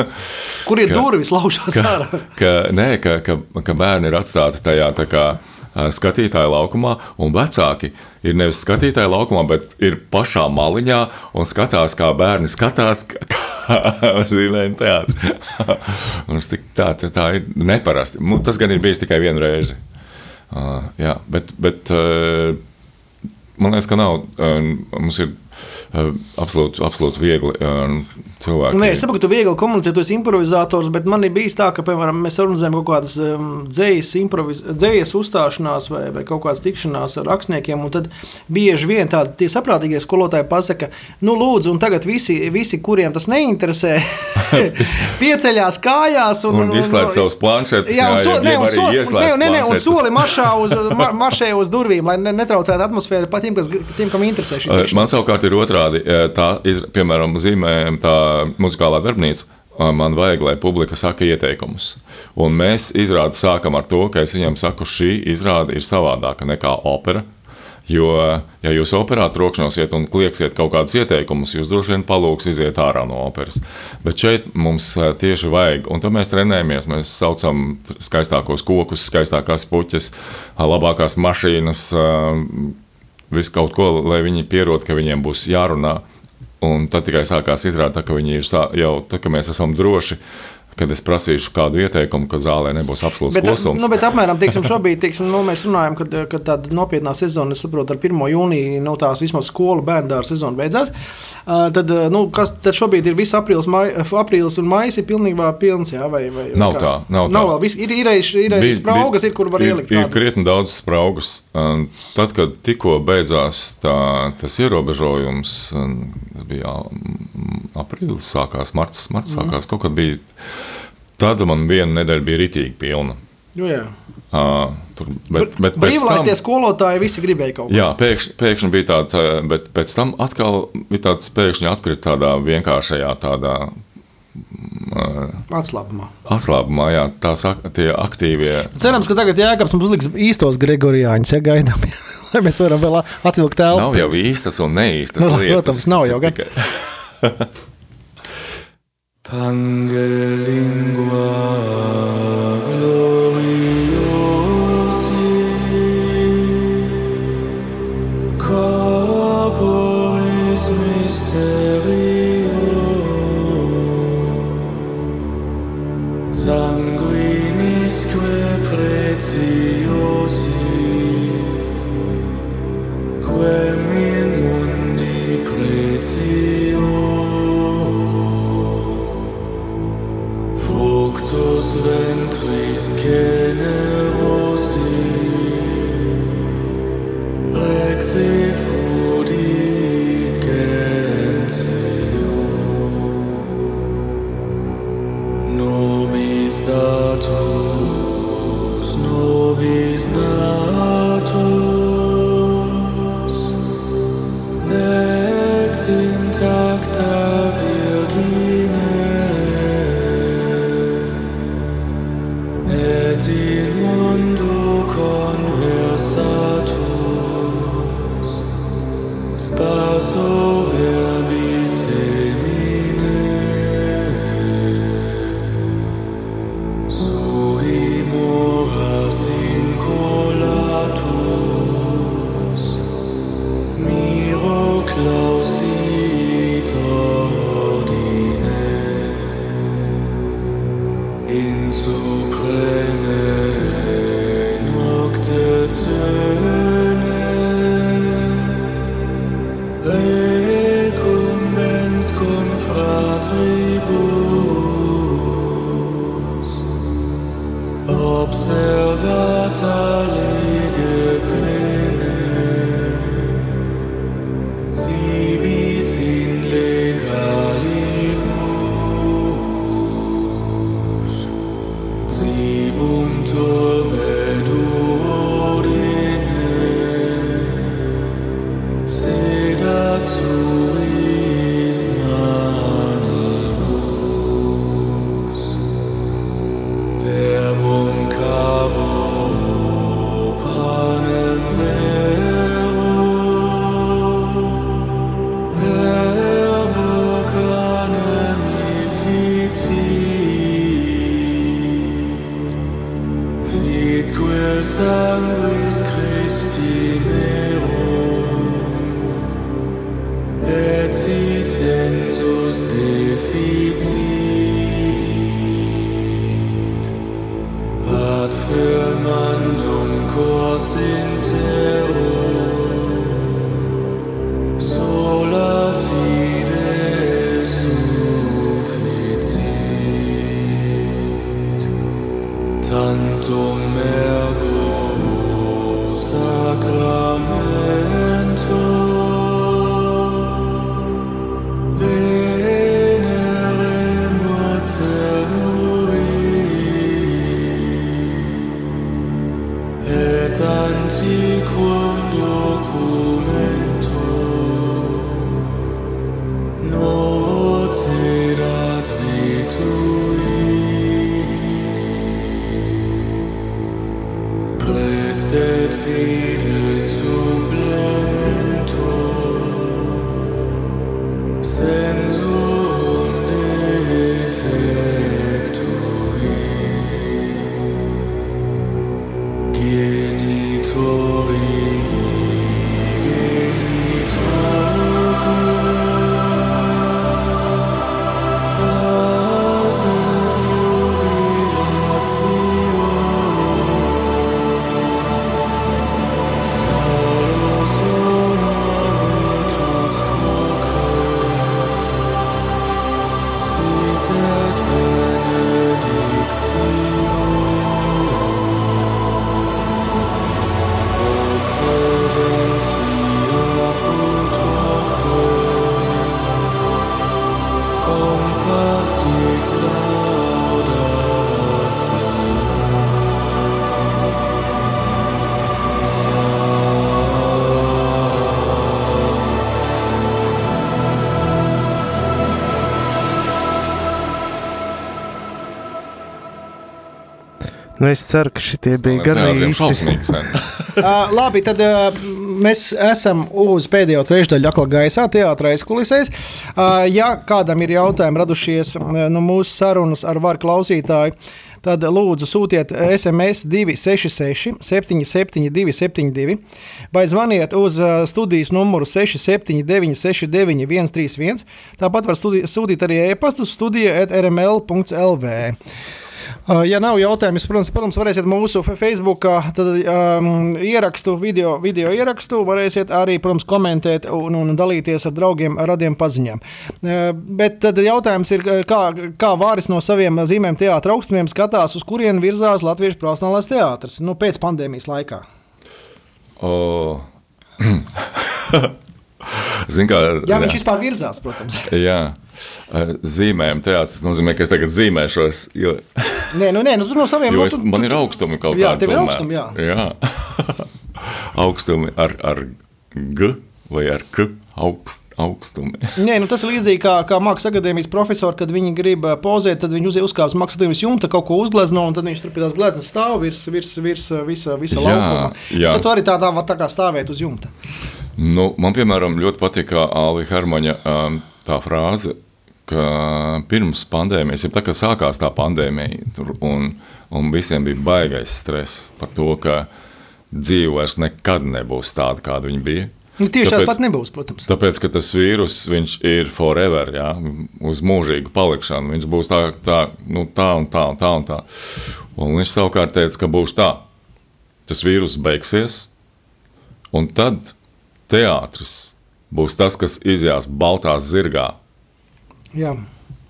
Kur ir ka, durvis laužās ka, ārā? Ka, nē, ka, ka, ka bērni ir atstāti tajā kā skatītāju laukumā, un vecāki ir nevis skatītāju laukumā, bet ir pašā maliņā un skatās, kā bērni skatās, kā zīmējuma teātrī. tā, tā, tā ir neparasti. Tas gan ir bijis tikai vienu reizi. Uh, jā, bet, bet uh, man liekas, ka nav. Uh, mums ir uh, absolūti, absolūti viegli uh, cilvēki. Nē, es saprotu, ka tu viegli komunicē, tu esi improvizators, bet man ir bijis tā, ka, piemēram, mēs organizējam kaut kādas um, dzējas, improviz... dzējas uzstāšanās vai, vai kaut kādas tikšanās ar rakstniekiem, un tad bieži vien tādi tie saprātīgie skolotāji pasaka, nu, lūdzu, un tagad visi, visi kuriem tas neinteresē, pieceļās kājās un, un, un izslēdz savus planšetus. Jā, un, so, ne, un, so, ne, ne, ne, un soli maršā uz, mar, maršē uz durvīm, lai netraucētu atmosfēru pat tiem, kas, tiem, kam interesē šī. Man savukārt ir otrādi, tā, piemēram, zīmējam tā muzikālā darbnīca. Man vajag, lai publika saka ieteikumus. Un mēs izrādi sākam ar to, ka es viņam saku, šī izrāde ir savādāka nekā opera. Jo, ja jūs operā trokšņosiet un klieksiet kaut kādus ieteikumus, jūs droši vien palūks iziet ārā no operas. Bet šeit mums tieši vajag, un tad mēs trenējamies. Mēs saucam skaistākos kokus, skaistākās puķes, labākās mašīnas, visu kaut ko, lai viņi pierod, ka viņiem būs jārunā. Un tad tikai sākās izrādīt, ka viņi ir jau tā, ka mēs esam droši kad es prasīšu kādu ieteikumu, ka zālē nebūs absolūts bet, klusums. Nu, bet apmēram teiksim, šobrīd teiksim, nu, mēs runājam, ka, ka tāda nopietnā sezona, es saprotu, ar 1. jūniju nu, tās vismaz skolu bērnu dārza sezona beidzās. Tad, nu, kas tad šobrīd ir viss aprīlis, mai, aprīlis un maijs ir pilnībā pilns, jā, vai, vai, nav kā? tā, nav tā. Nav vēl, vis, ir, ir, ir, ir spraugas, ir, kur var ir, ielikt. Ir, ir krietni daudz spraugas. Tad, kad tikko beidzās tā, tas ierobežojums, tas bija aprīlis, sākās marts, marts sākās, mm. kaut kad bija Tad man viena nedēļa bija ritīgi pilna. Nu, jā. Uh, tur, bet, bet Brīvlaistie tam, skolotāji visi gribēja kaut ko. Jā, pēkšņi, pēkšņi bija tāds, bet pēc tam atkal bija tāds pēkšņi atkrita tādā vienkāršajā tādā. Uh, atslābumā. Atslābumā, jā, tās ak tie aktīvie. Cerams, ka tagad Jēkabs mums uzliks īstos Gregorijāņus, ja gaidām, lai mēs varam vēl atvilkt telpu. Nav jau īstas un neīstas nu, lietas. Protams, nav jau gan. Pangelingua Nu, es ceru, ka šitie bija gan īsti. Uh, labi, tad uh, mēs esam uz pēdējo trešdaļu aklā gaisā, teātris kulisēs. Uh, ja kādam ir jautājumi radušies uh, no mūsu sarunas ar varu klausītāju, tad lūdzu sūtiet SMS 266, 772, 72 vai zvaniet uz uh, studijas numuru 679, 69, 131. Tāpat var studi- sūtīt arī e-pastu studija rml.lv. Uh, Ja nav jautājumu, protams, protams, varēsiet mūsu Facebook tad, um, ierakstu, video, video ierakstu, varēsiet arī, protams, komentēt un, un dalīties ar draugiem, ar radiem paziņām. Uh, Bet tad jautājums ir, kā, kā Vāris no saviem zīmēm teātra augstumiem skatās, uz kurien virzās Latviešu profesionālais teātris nu, pēc pandēmijas laikā? O, Zin, kā, Jā, viņš vispār virzās, protams. jā. Eh, Zīmējam, tas nozīmē, ka es tagad zīmēšos. Jo, Nē, nu, nē, nu, tu no saviem jo nu, es, tu- man ir augstumi kaut Jā, kādi. tev ir augstumi, jā. jā. augstumi ar, ar G vai ar K augst, augstumi. Nē, nu tas ir līdzīgi kā, kā mākslas akadēmijas profesori, kad viņi grib pozēt, tad viņi uz- uzkāpj mākslas akadēmijas jumta, kaut ko uzglezno, un tad viņš tur pie tās gleznas stāv virs, virs, virs visa, visa Jā, laukuma. jā. Tad tu arī tā, tā var tā kā stāvēt uz jumta. Nu, man, piemēram, ļoti patīk Alija Hermaņa um, tā frāze, ka pirms pandēmijas, ja tā kā sākās tā pandēmija, tur, un, un visiem bija baigais stress par to, ka dzīve vairs nekad nebūs tāda, kāda viņa bija. Nu, tieši Tāpēc- tāpat nebūs, protams. Tāpēc, ka tas vīrus ir forever, jā, uz mūžīgu palikšanu. Viņš būs tā, tā, nu, tā un tā un tā. Un, tā. un viņš savukārt teica, ka būs tā. Tas vīrus beigsies, un tad teātris būs tas, kas izjās baltā zirgā. Jā.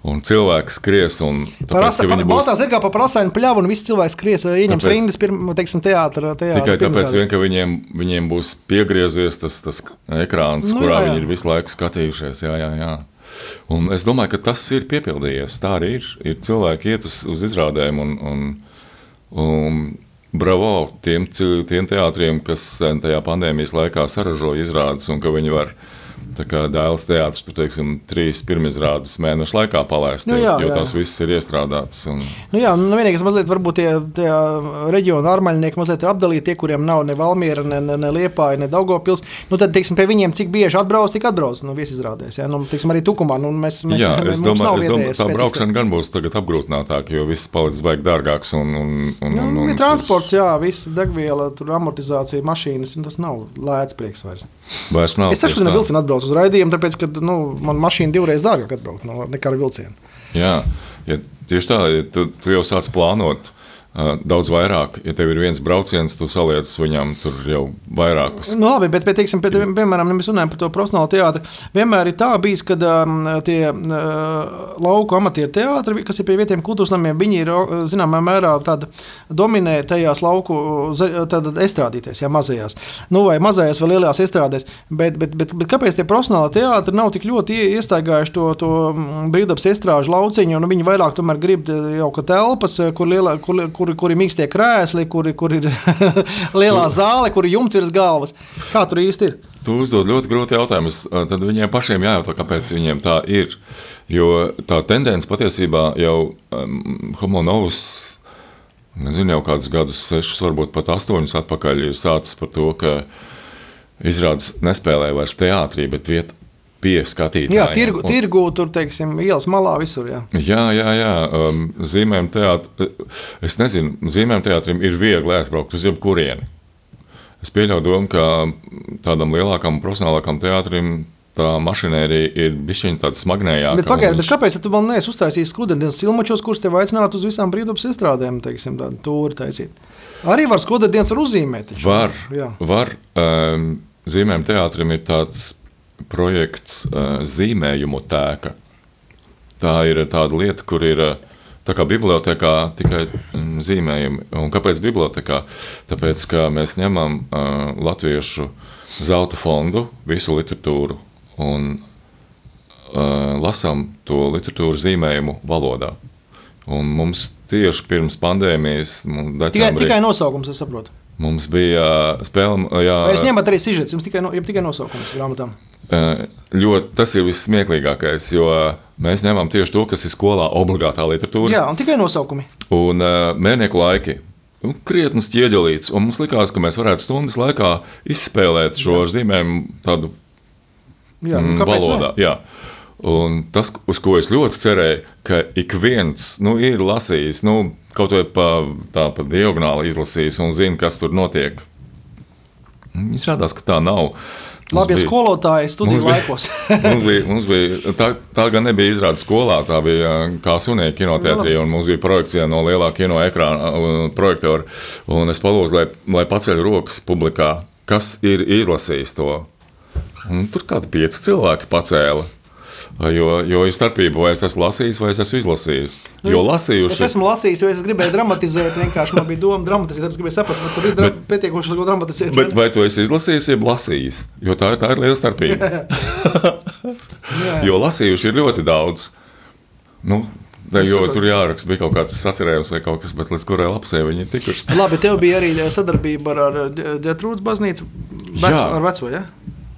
Un cilvēks skries, un tāpēc, asa, ka par, viņi būs... Baltā būs zirgā pa prasainu pļavu, un viss cilvēks skries, ieņems Tāpēc- rindas, pirm, teiksim, teātra, teātra tikai tāpēc, vien, ka viņiem, viņiem būs piegriezies tas, tas ekrāns, nu, kurā jā, jā. viņi ir visu laiku skatījušies. Jā, jā, jā. Un es domāju, ka tas ir piepildījies. Tā arī ir. ir cilvēki iet uz, uz izrādēm un, un, un bravo tiem, tiem teātriem, kas tajā pandēmijas laikā saražoja izrādes un ka viņi var. Tā kā dēls teātris, tur teiksim, trīs pirmizrādes mēnešu laikā palaist, Nu, jo, jā, jo jā. tās visas ir iestrādātas. Un, Nu jā, nu vienīgais mazliet varbūt tie, tie reģiona ārmaļnieki mazliet ir apdalīti, tie, kuriem nav ne Valmiera, ne, ne, ne Liepāja, ne Daugopils. Nu tad, teiksim, pie viņiem cik bieži atbrauc, tik atbrauc, nu viesizrādēs, jā, nu, teiksim, arī Tukumā, nu mēs, mēs, Jā, mēs es mums nav domāju, es domāju tā braukšana gan būs tagad apgrūtinātāka, jo viss palicis baigi dārgāks. Un, un, un, Nu, un, un, ir transports, jā, viss degviela, tur amortizācija, mašīnas, un tas nav lēts prieks vairs. Vairs nav. Es ne tā. vilcienu atbraucu uz raidījumu, tāpēc, ka nu, man mašīna divreiz dārgāk atbraukt no, nekā ar vilcienu. Jā, ja, tieši tā, ja tu, tu jau sāc plānot. Daudz vairāk, ja tev ir viens brauciens, tu saliec viņam tur jau vairākus. Nu, labi, bet, bet teiksim, bet, piemēram, ja mēs runājam par to profesionālu teātri. Vienmēr ir tā bijis, ka um, tie uh, lauku amatieru teātri, kas ir pie vietiem kultūras namiem, viņi ir zināmā mērā tāda dominē tajās lauku estrādīties, jā, mazajās. Nu, vai mazajās vai lielajās estrādēs. Bet, bet, bet, bet kāpēc tie profesionāli teātri nav tik ļoti ie- iestaigājuši to, to brīvdabas estrāžu lauciņu, un viņi vairāk tomēr grib jau ka telpas, kur, lielā, kur, kur, kur ir mīkstie krēsli, kur, kur ir lielā zāle, kur ir jumts virs galvas. Kā tur īsti ir? Tu uzdod ļoti grūti jautājumus. Tad viņiem pašiem jājautā, kāpēc viņiem tā ir. Jo tā tendence patiesībā jau um, homonovs. Nezinu, jau kādus gadus, sešus, varbūt pat astoņus atpakaļ, ir sācis par to, ka izrādes nespēlē vairs teātrī, bet vieta pie skatītājiem. Jā, tirgu, Un- tirgu tur, teiksim, ielas malā visur. Jā. Jā, jā, jā. Um, zīmēm teātrim, es nezinu, zīmēm teātrim ir viegli aizbraukt uz jebkurieni. Es pieļauju domu, ka tādam lielākam, profesionālākam teātrim tā mašinērija ir bijusi tāda smagnējāka. Bet, pagaid, un bet kāpēc tu vēl neesi uztaisījis skudurdienas silmačos, kurus tev aicinātu uz visām brīvdabas izstrādēm, teiksim, tādu tūri taisīt? Arī var skudurdienas var uzzīmēt. taču. Var, Jā. var um, zīmēm teātrim ir tāds projekts uh, zīmējumu tēka. Tā ir tāda lieta, kur ir tā kā bibliotekā tikai zīmējumi. Un kāpēc bibliotekā? Tāpēc, ka mēs ņemam uh, latviešu zelta fondu, visu literatūru un uh, lasām to literatūru zīmējumu valodā. Un mums tieši pirms pandēmijas, mums Tikai, decembrī, tikai nosaukums, es saprotu. Mums bija spēle, jā, Vai es ņemu arī sižets, jums tikai, no, tikai nosaukums grāmatām. Ļoti, tas ir vissmieklīgākais, jo mēs ņemam tieši to, kas ir skolā obligātā literatūra. Jā, un tikai nosaukumi. Un uh, mērnieku laiki krietnes ķieģelītes, un mums likās, ka mēs varētu stundas laikā izspēlēt šo ar zīmēm tādu Jā, nu, mm, kāpēc ne? valodā. Jā. Un tas, uz ko es ļoti cerēju, ka ik viens nu, ir lasījis, nu, kaut vai pa, tā pa diagonāli izlasījis un zina, kas tur notiek. Izrādās, ka tā nav. Mums Labi, ja skolotāji studiju mums laikos. mums bija, mums bija, tā, tā gan nebija izrāda skolā, tā bija ā, kā sunīja kinoteātrī, un mums bija projekcija no lielā kino ekrāna ā, projektora. Un es palūdzu, lai, lai paceļ rokas publikā, kas ir izlasījis to. Un tur kādi pieci cilvēki pacēla. Jo, jo ir starpība, vai es esmu lasījis, vai es esmu izlasījis. Nu, jo es- lasījuši, Es esmu lasījis, jo es gribēju dramatizēt. Vienkārši man bija doma dramatizēt. Es gribēju saprast, vai tur ir dra pietiekoši, lai ko dramatizēt. Bet vai tu esi izlasījis, jeb lasījis? Jo tā, tā ir liela starpība. Jo lasījuši ir ļoti daudz. Nu, Es jo tur jāraksta bija kaut kāds sacerējums vai kaut kas, bet līdz kurai lapsē viņi ir tikuši. Labi, tev bija arī sadarbība ar, Dietrūdas baznīcu. Veco, Jā. ar veco, ja?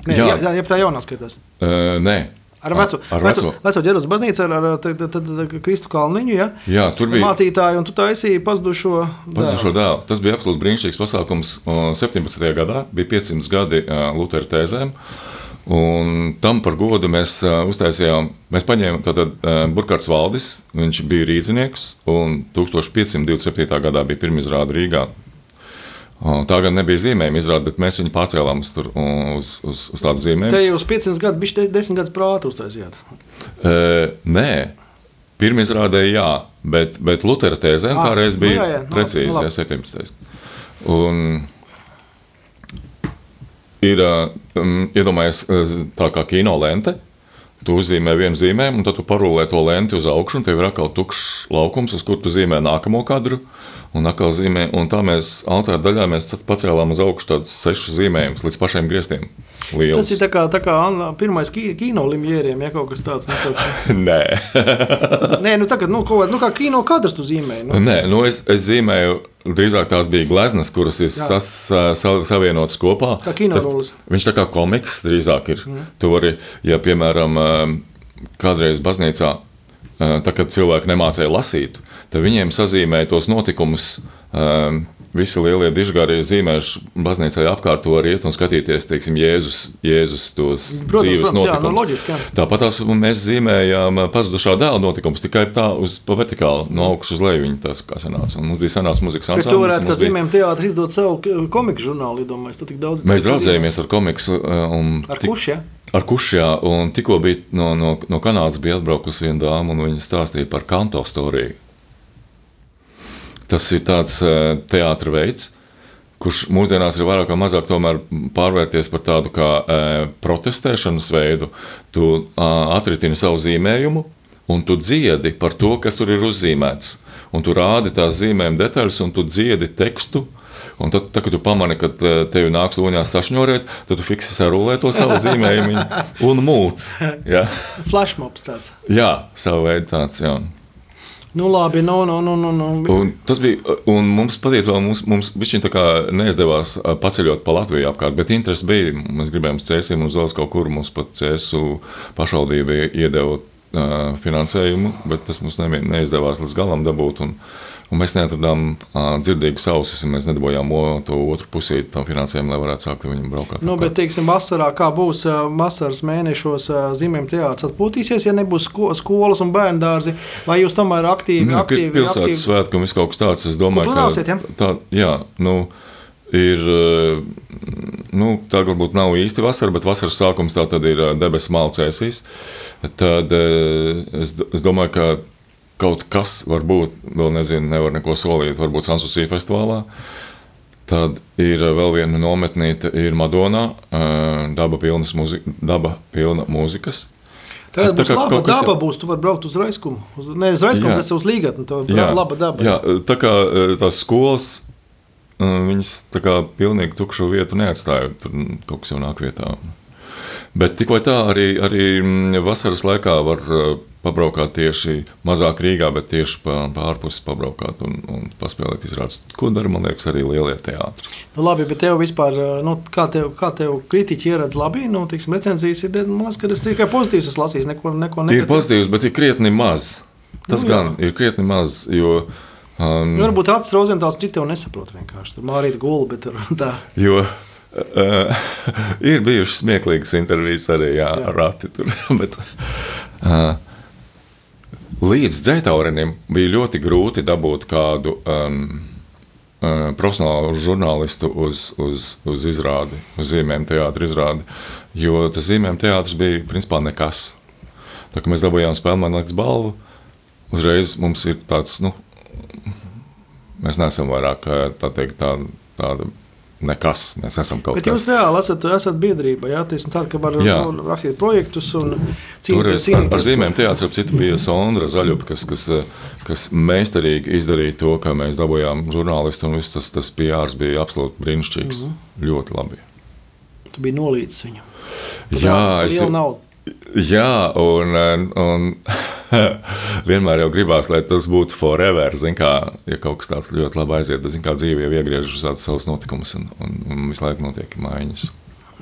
Nē, Jā. jā, jā, tā jaunā skatās. Uh, nē, Ar veco, Ar veco, veco. veco ģeros baznīcu, ar, ar, tad- tad- tad Kristu Kalniņu, ja? Jā, tur bija- Mācītāji, un tu taisīji pazudušo Pazudušo dēlu. Tas bija absolūti brīnišķīgs pasākums. Uh, 17. gadā bija 500 gadi Lutera tēzēm. Un tam par godu mēs uztaisījām, mēs paņēmām tātad Burkhards Valdis, viņš bija rīznieks, un 1527. gadā bija pirmā izrāda Rīgā. Tā gan nebija zīmējuma izrāde, bet mēs viņu pārcēlām uz, uz, uz, uz tādu zīmējumu. Te jau uz 500 gadus, bija 10 gadus prāta uztaisījāt. Uh, nē, pirmā izrādē jā, bet, bet Lutera tēzēm Ah, kādreiz nu bija jā, jā, nu precīzi, jā, 17. Un ir um, iedomājies z- tā kā kino lente. Tu uzzīmē vienu zīmējumu, un tad tu parūlē to lenti uz augšu, un tev ir atkal tukšs laukums, uz kur tu zīmē nākamo kadru. Un, atkal zīmē, un tā mēs altāra daļā mēs pacēlām uz augšu tādus sešus zīmējumus līdz pašiem griestiem. Liels. Tas ir tā kā, tā kā pirmais ki- kino limjēriem, ja kaut kas tāds. Ne, tāds. Nē. Nē, nu tagad, nu, kaut, nu kā kino kadrs tu zīmēji. Nu. Nē, nu es, es zīmēju, drīzāk tās bija gleznas, kuras ir sas, sa, savienotas kopā. Kā kinorullis. Tas- Viņš tā kā komiks drīzāk ir. Mm. Tu vari, ja piemēram, eh, kādreiz baznīcā, eh, tā, kad cilvēki nemācīja lasīt, tad viņiem sazīmēja tos notikumus. Visi lielie dižgārie zīmējuši baznīcai apkārt var iet un skatīties, teiksim, Jēzus, Jēzus tos Protams, dzīves protams, jā, nu, notikumus. loģiski, jā. Tāpat tās mēs zīmējām pazudušā dēla notikumus tikai tā uz pa vertikāli, no augšas uz leju. Viņi tas kā sanāca. Un mums bija senās muzikas Bet tu varētu, kā bija- zīmēm teātris, izdot savu komiku žurnālu, iedomājies, tu tik daudz. Mēs draudzējāmies ar komiksu. eh, un. Ar tik- kušu, ja? Ar kušjā, un tikko bija no, no, no Kanādas bija atbraukusi viena dāma, un viņa stāstīja par kanto storiju. Tas ir tāds eh, teātris veids, kurš mūsdienās ir vairāk vai mazāk pārvērties par tādu kā e, protestēšanas veidu. Tu atritini savu zīmējumu, un tu dziedi par to, kas tur ir uzzīmēts. Un tu rādi tās zīmējuma detaļas, un tu dziedi tekstu. Un tad, tad, kad tu pamani, ka eh, tev nāks loņās sašņorēt, tad tu fiksi sarulē to savu zīmējumu un mūc. Jā, Flashmobs tāds. jā savu veidu tāds. Jā. Nu labi, nu, nu, nu, nu. nu. Un tas bija, un mums patiesībā mums, mums neizdevās paceļot pa Latviju apkārt, bet interesi bija. Mēs gribējām un uz vēl kaut kur mums pat cēsu pašvaldība iedeva uh, finansējumu, bet tas mums nevien, neizdevās līdz galam dabūt. Un, un mēs neatradām dzirdīgu sausis, un mēs nedabūjām to otru pusīti tam finansējumu, lai varētu sākt ar viņu braukāt. Nu, bet, teiksim, vasarā, kā būs vasaras mēnešos, zīmēm teātris atpūtīsies, ja nebūs sko skolas un bērnu dārzi, vai jūs tomēr aktīvi, Nu, pil- aktīvi, pilsētas aktīvi svētki un kaut kas tāds. Es domāju, Tu ka ja? tā, jā, nu, ir. Nu, tā varbūt nav īsti vasara, bet vasaras sākums tā tad ir debesu malcēsīs. Tad es, es domāju, ka kaut kas var būt, vēl nezinu, nevar neko solīt, varbūt Sansusī festivālā. Tad ir eh, vēl viena nometnīte, ir Madonā, eh, daba, pilnas muzi daba pilna mūzikas. Tagad Tā būs laba daba, būs, tu vari braukt uz Raiskumu. Uz, ne, uz Raiskumu, Jā. tas ir uz Līgatni, to ir laba daba. Jā, tā kā eh, tās skolas, viņas tā kā pilnīgi tukšu vietu neatstāja. Tur kaut kas jau nāk vietā. Bet tikko tā arī, arī mm, vasaras laikā var eh, pabraukāt tieši mazāk Rīgā, bet tieši pa, pa pabraukāt un, un paspēlēt izrādes. Ko dara, man liekas, arī lielie teātri. Nu, labi, bet tev vispār, nu, kā tev, kā tev kritiķi ieradz labi, nu, tiksim, recenzijas ir maz, kad es tikai pozitīvs esmu lasījis, neko, neko Ir negatīvu. pozitīvs, bet ir krietni maz. Tas Nu, jā. gan ir krietni maz, jo Um, Nu, varbūt Acis Rozentāls cik tev nesaprot vienkārši. Tur Mārīta gula, bet tur tā. Jo ir bijušas smieklīgas intervijas arī jā, Jā. ar Rati. Tur, bet, uh, līdz dzētaurenim bija ļoti grūti dabūt kādu um, uh, profesionālu žurnālistu uz, uz, uz izrādi, uz zīmēm teātris izrādi. Jo tas zīmēm teātris bija principā nekas. Tā kā mēs dabūjām spēlētāju balvu, uzreiz mums ir tāds, nu, mēs neesam vairāk tā teikt, tā, tāda nekas. Mēs esam kaut kas. jūs reāli esat, esat biedrība, jā, teiksim, tāda, ka var nu, rakstīt projektus un cīnīties. es ar, ar zīmēm teātrī ap citu bija Sondra Zaļupa, kas, kas, kas meistarīgi izdarīja to, ka mēs dabūjām žurnālistu, un viss tas, tas PRs bija absolūti brīnišķīgs. Mm. -hmm. Ļoti labi. Tu biji nolīdz viņu. Jā, es naudu. jā, un, un vienmēr jau gribās, lai tas būtu forever. Zin, kā, ja kaut kas tāds ļoti labi aiziet, tad zin, kā dzīve jau iegriežas uz tādas savas notikumus, un, un, un visu laiku notiek maiņas.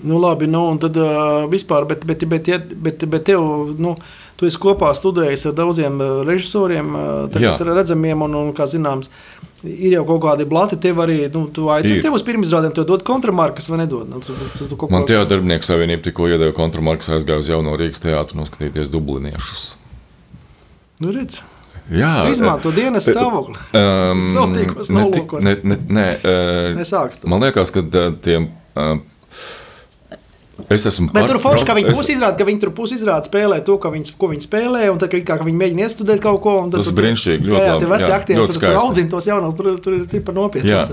Nu, labi, nu, un tad uh, vispār, bet, bet, bet, bet, bet, bet tev, nu, tu esi kopā studējis ar daudziem režisoriem, tagad Jā. redzamiem, un, un, kā zināms, ir jau kaut kādi blati, tev arī, nu, tu aicini tev uz pirmizrādēm, tev dod kontramarkas vai nedod? Nu, tu, tu, tu kaut Man ko- tie darbinieku savienība tikko iedeva kontramarkas, aizgāja uz jauno Rīgas teātru noskatīties dubliniešus. Nu, redz, Jā, tu izmanto dienas stāvokli. Um, tik- nolūkos. Ne, ne, ne, uh, Nesāks tas. man liekas, ka tiem. Uh, es esmu par- tur forši, ka viņi es- pusi izrāda, ka viņi tur pusi izrāda spēlē to, viņi, ko viņi spēlē, un tad, ka, kā, ka viņi mēģina iestudēt kaut ko. tad Tas tur- brīnišķīgi, jā, tie veci aktieri, tur, tur audzina tos jaunos, tur, tur ir tipa nopietni. Jā.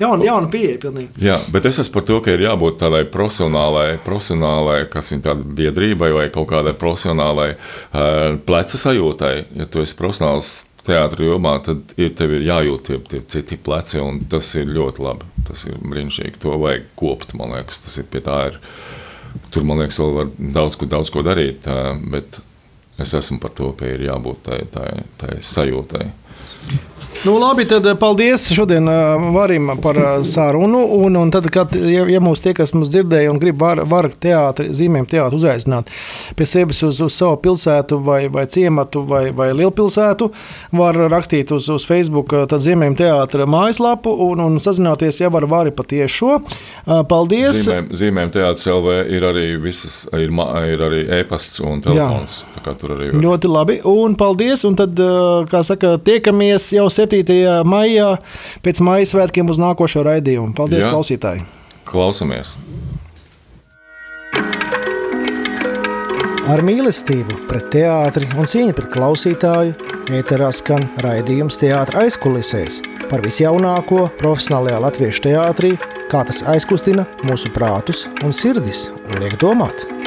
Jauna, jauna pieeja pilnīgi. Jā, bet es esmu par to, ka ir jābūt tādai profesionālai, profesionālai kas ir tāda biedrībai vai kaut kādai profesionālai uh, pleca sajūtai. Ja tu esi profesionāls teātris jomā, tad ir, tev ir jājūt tie, tie citi pleci, un tas ir ļoti labi. Tas ir brīnišķīgi. To vajag kopt, man liekas. Tas ir pie tā. Ir, tur, man liekas, vēl var daudz daudz ko darīt, bet es esmu par to, ka ir jābūt tai, tai, tai sajūtai. Nu, labi, tad eh, paldies šodien uh, Varim par uh, sarunu. Un, un tad, kad, ja, ja mūs tie, kas mums dzirdēja un grib var, var teātri, zīmēm teātri uzaicināt pie sevis uz, uz savu pilsētu vai, vai ciematu vai, vai lielpilsētu, var rakstīt uz, uz Facebook tad zīmēm teātra mājaslapu un, un sazināties jau ar Vari patiešo. Paldies! Zīmēm, zīmēm teātris LV ir arī visas, ir, ir arī e-pasts un telefons. Tur arī var. Ļoti labi, un paldies. Un tad, kā saka, tiekamies jau 7. maijā pēc maija svētkiem uz nākošo raidījumu. Paldies, Jā. klausītāji! Klausamies! Ar mīlestību pret teātri un cieņu pret klausītāju ēterā skan raidījums teātris aizkulisēs par visjaunāko profesionālajā latviešu teātrī, kā tas aizkustina mūsu prātus un sirdis un liek domāt.